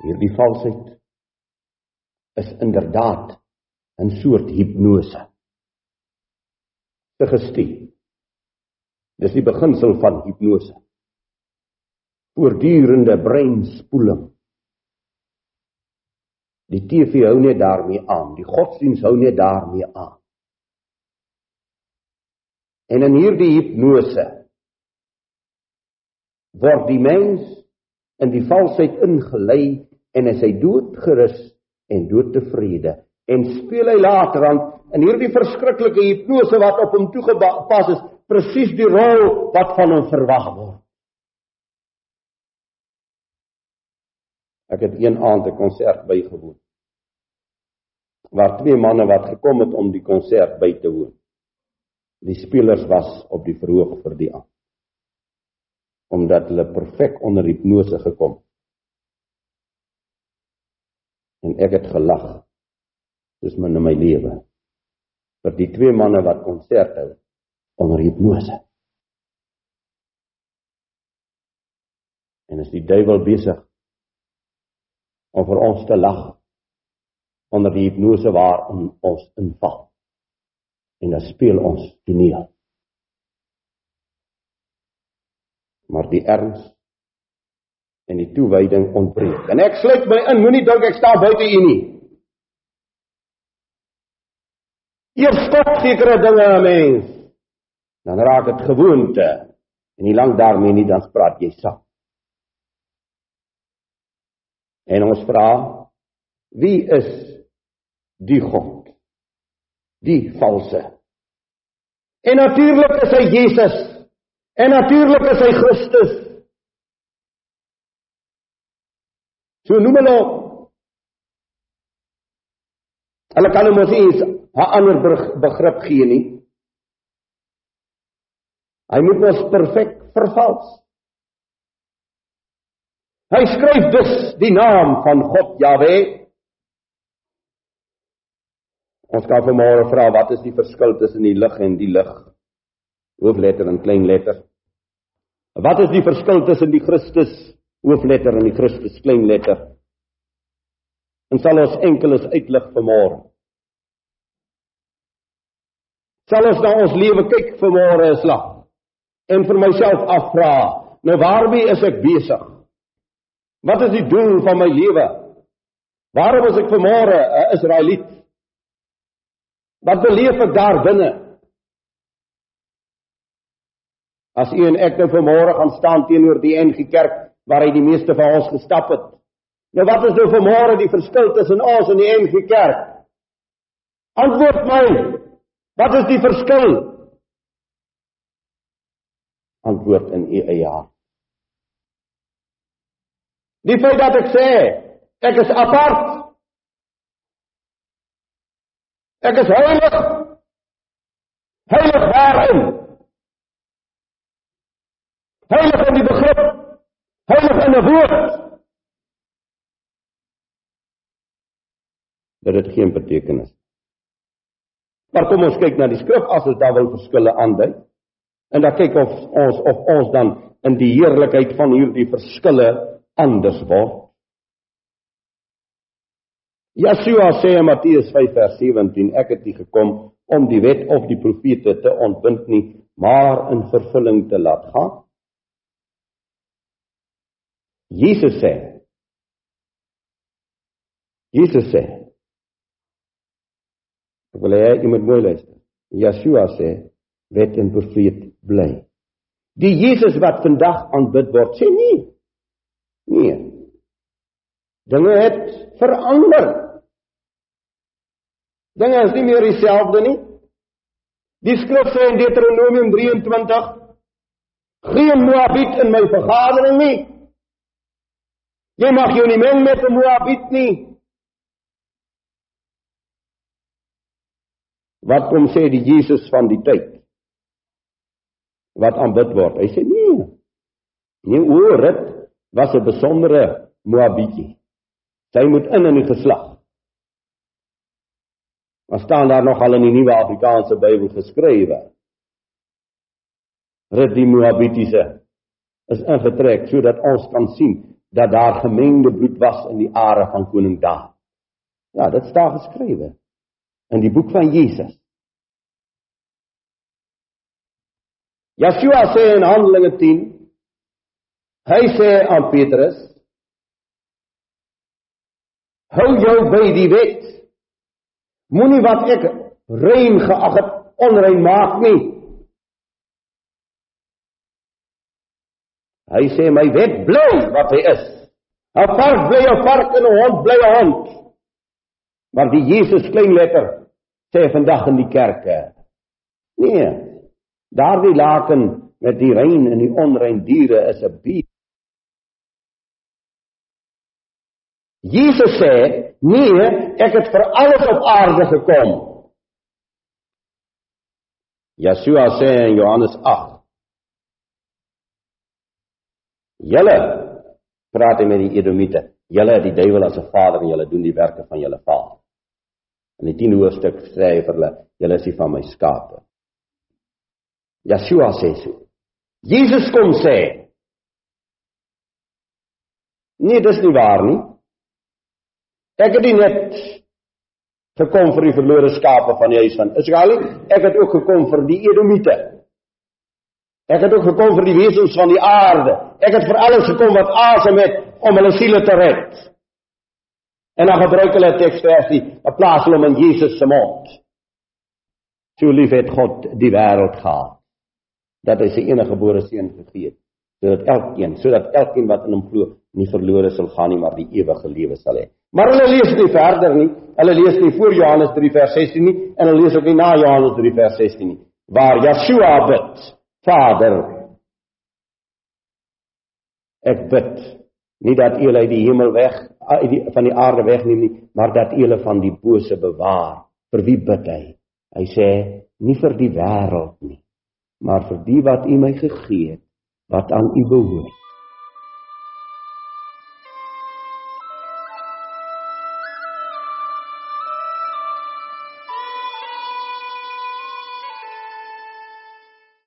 Hierdie valsheid is inderdaad 'n soort hipnose. Suggestie. Dis die beginsel van hipnose. Voortdurende breinspoeling. Die TV hou net daarmee aan, die godsdiens hou net daarmee aan. En in hierdie hipnose word die mens in die valsheid ingelei en is hy doodgerus en doodtevrede en speel hy later aan in hierdie verskriklike hipnose wat op hom toegepas is presies die rol wat van hom verwag word. Ek het een aand 'n konsert bygewoon. Waar twee manne wat gekom het om die konsert by te woon. Die spelers was op die verhoog vir die aand. Omdat hulle perfek onder hipnose gekom het en ek het gelag soos min in my lewe vir die twee manne wat konsert hou onder hipnose en is die duiwel besig om vir ons te lag onder die hipnose waar ons inval. En dan speel ons toneel. Maar die erns en die toewyding ontbreek. En ek sluit my in, moenie dink ek staan buite u nie. Eers stop sekere dinge aan mens. Dan raak dit gewoonte en nie lank daarmee nie dan praat jy saam. En ons vra wie is die God? Die valse. En natuurlik is hy Jesus. En natuurlik is hy Christus. So noem hulle Hulle kan hom nie 'n ander begrip gee nie. Hy moet mos perfek vervals. Hy skryf dus die naam van God Jahwe. Ons kan vanmôre vra wat is die verskil tussen die lig en die lig? Hoofletter en klein letter. Wat is die verskil tussen die Christus hoofletter en die Christus klein letter. En sal ons enkeles uitlig vanmôre. Sal ons na ons lewe kyk vanmôre is lag en vir myself afvra, nou waarmee is ek besig? Wat is die doel van my lewe? Waarom is ek vanmôre 'n Israeliet? Wat beleef ek daar binne? As u en ek nou vanmôre gaan staan teenoor die NG Kerk waar hy die meeste van ons gestap het. Nou wat is nou vanmôre die verskil tussen ons en die NG Kerk? Antwoord my. Wat is die verskil? Antwoord in u eie hart. Die feit dat ek sê ek is apart. Ek is heilig. Heilig waarin? Heilig in heilig in 'n woord. Dat dit geen betekenis. Maar kom ons kyk na die skrif as ons daar wil verskille aandui. En dan kyk of ons of ons dan in die heerlikheid van hierdie verskille anders word. Yeshua sê in Matteus 5 vers 17 ek het nie gekom om die wet of die profete te ontbind nie, maar in vervulling te laat gaan. Jesus sê Jesus sê Ek wil hê jy moet mooi luister. Yeshua sê wet en profeet bly. Die Jesus wat vandag aanbid word, sê nie. Nee. Dinge het verander. Dinge is nie meer dieselfde nie. Die skrif sê in Deuteronomium 23: Geen Moabit in my vergadering nie. Jy mag jou nie meng met 'n Moabit nie. Wat kom sê die Jesus van die tyd? Wat aanbid word? Hy sê nee. Nee, oor dit was 'n besondere Moabitjie. Sy moet in in die geslag. Maar staan daar nog al in die nuwe Afrikaanse Bybel geskrywe? Rit die Moabitiese is ingetrek sodat ons kan sien dat daar gemengde bloed was in die are van koning Dawid. Ja, dit staan geskrywe in die boek van Jesus. Yeshua sê in Handelinge 10 hy sê aan Petrus hou jou by die wet moenie wat ek rein geag het onrein maak nie hy sê my wet bly wat hy is 'n vark bly 'n vark en 'n hond bly 'n hond maar die Jesus klein letter sê vandag in die kerke nee daardie laken met die rein en die onrein diere is 'n beeld Jesus sê, "Nee, ek het vir alles op aarde gekom." Yeshua sê in Johannes 8: "Julle praat met die Edomite. Julle het die duiwel as 'n vader en julle doen die werke van julle vader." In die 10 hoofstuk sê hy vir hulle, "Julle is nie van my skape." Yeshua sê so. Jesus kom sê: "Nee, dis nie waar nie." Ek het nie net gekom vir die verlore skape van die huis van Israel nie, ek het ook gekom vir die Edomite. Ek het ook gekom vir die wesens van die aarde. Ek het vir alles gekom wat asem het om hulle siele te red. En dan gebruik hulle teksversie, 'n plaas hulle in Jesus se mond. So lief het God die wêreld gehad dat hy sy enige gebore seun gegee het sodat elkeen, sodat elkeen wat in hom glo, nie verlore sal gaan nie, maar die ewige lewe sal hê. Maar hulle lees nie verder nie. Hulle lees nie voor Johannes 3 vers 16 nie en hulle lees ook nie na Johannes 3 vers 16 nie. Waar Yeshua bid, Vader, ek bid nie dat U uit die hemel weg uit die van die aarde wegneem nie, maar dat U hulle van die bose bewaar. Vir wie bid hy? Hy sê nie vir die wêreld nie, maar vir die wat U my gegee het wat aan U behoort.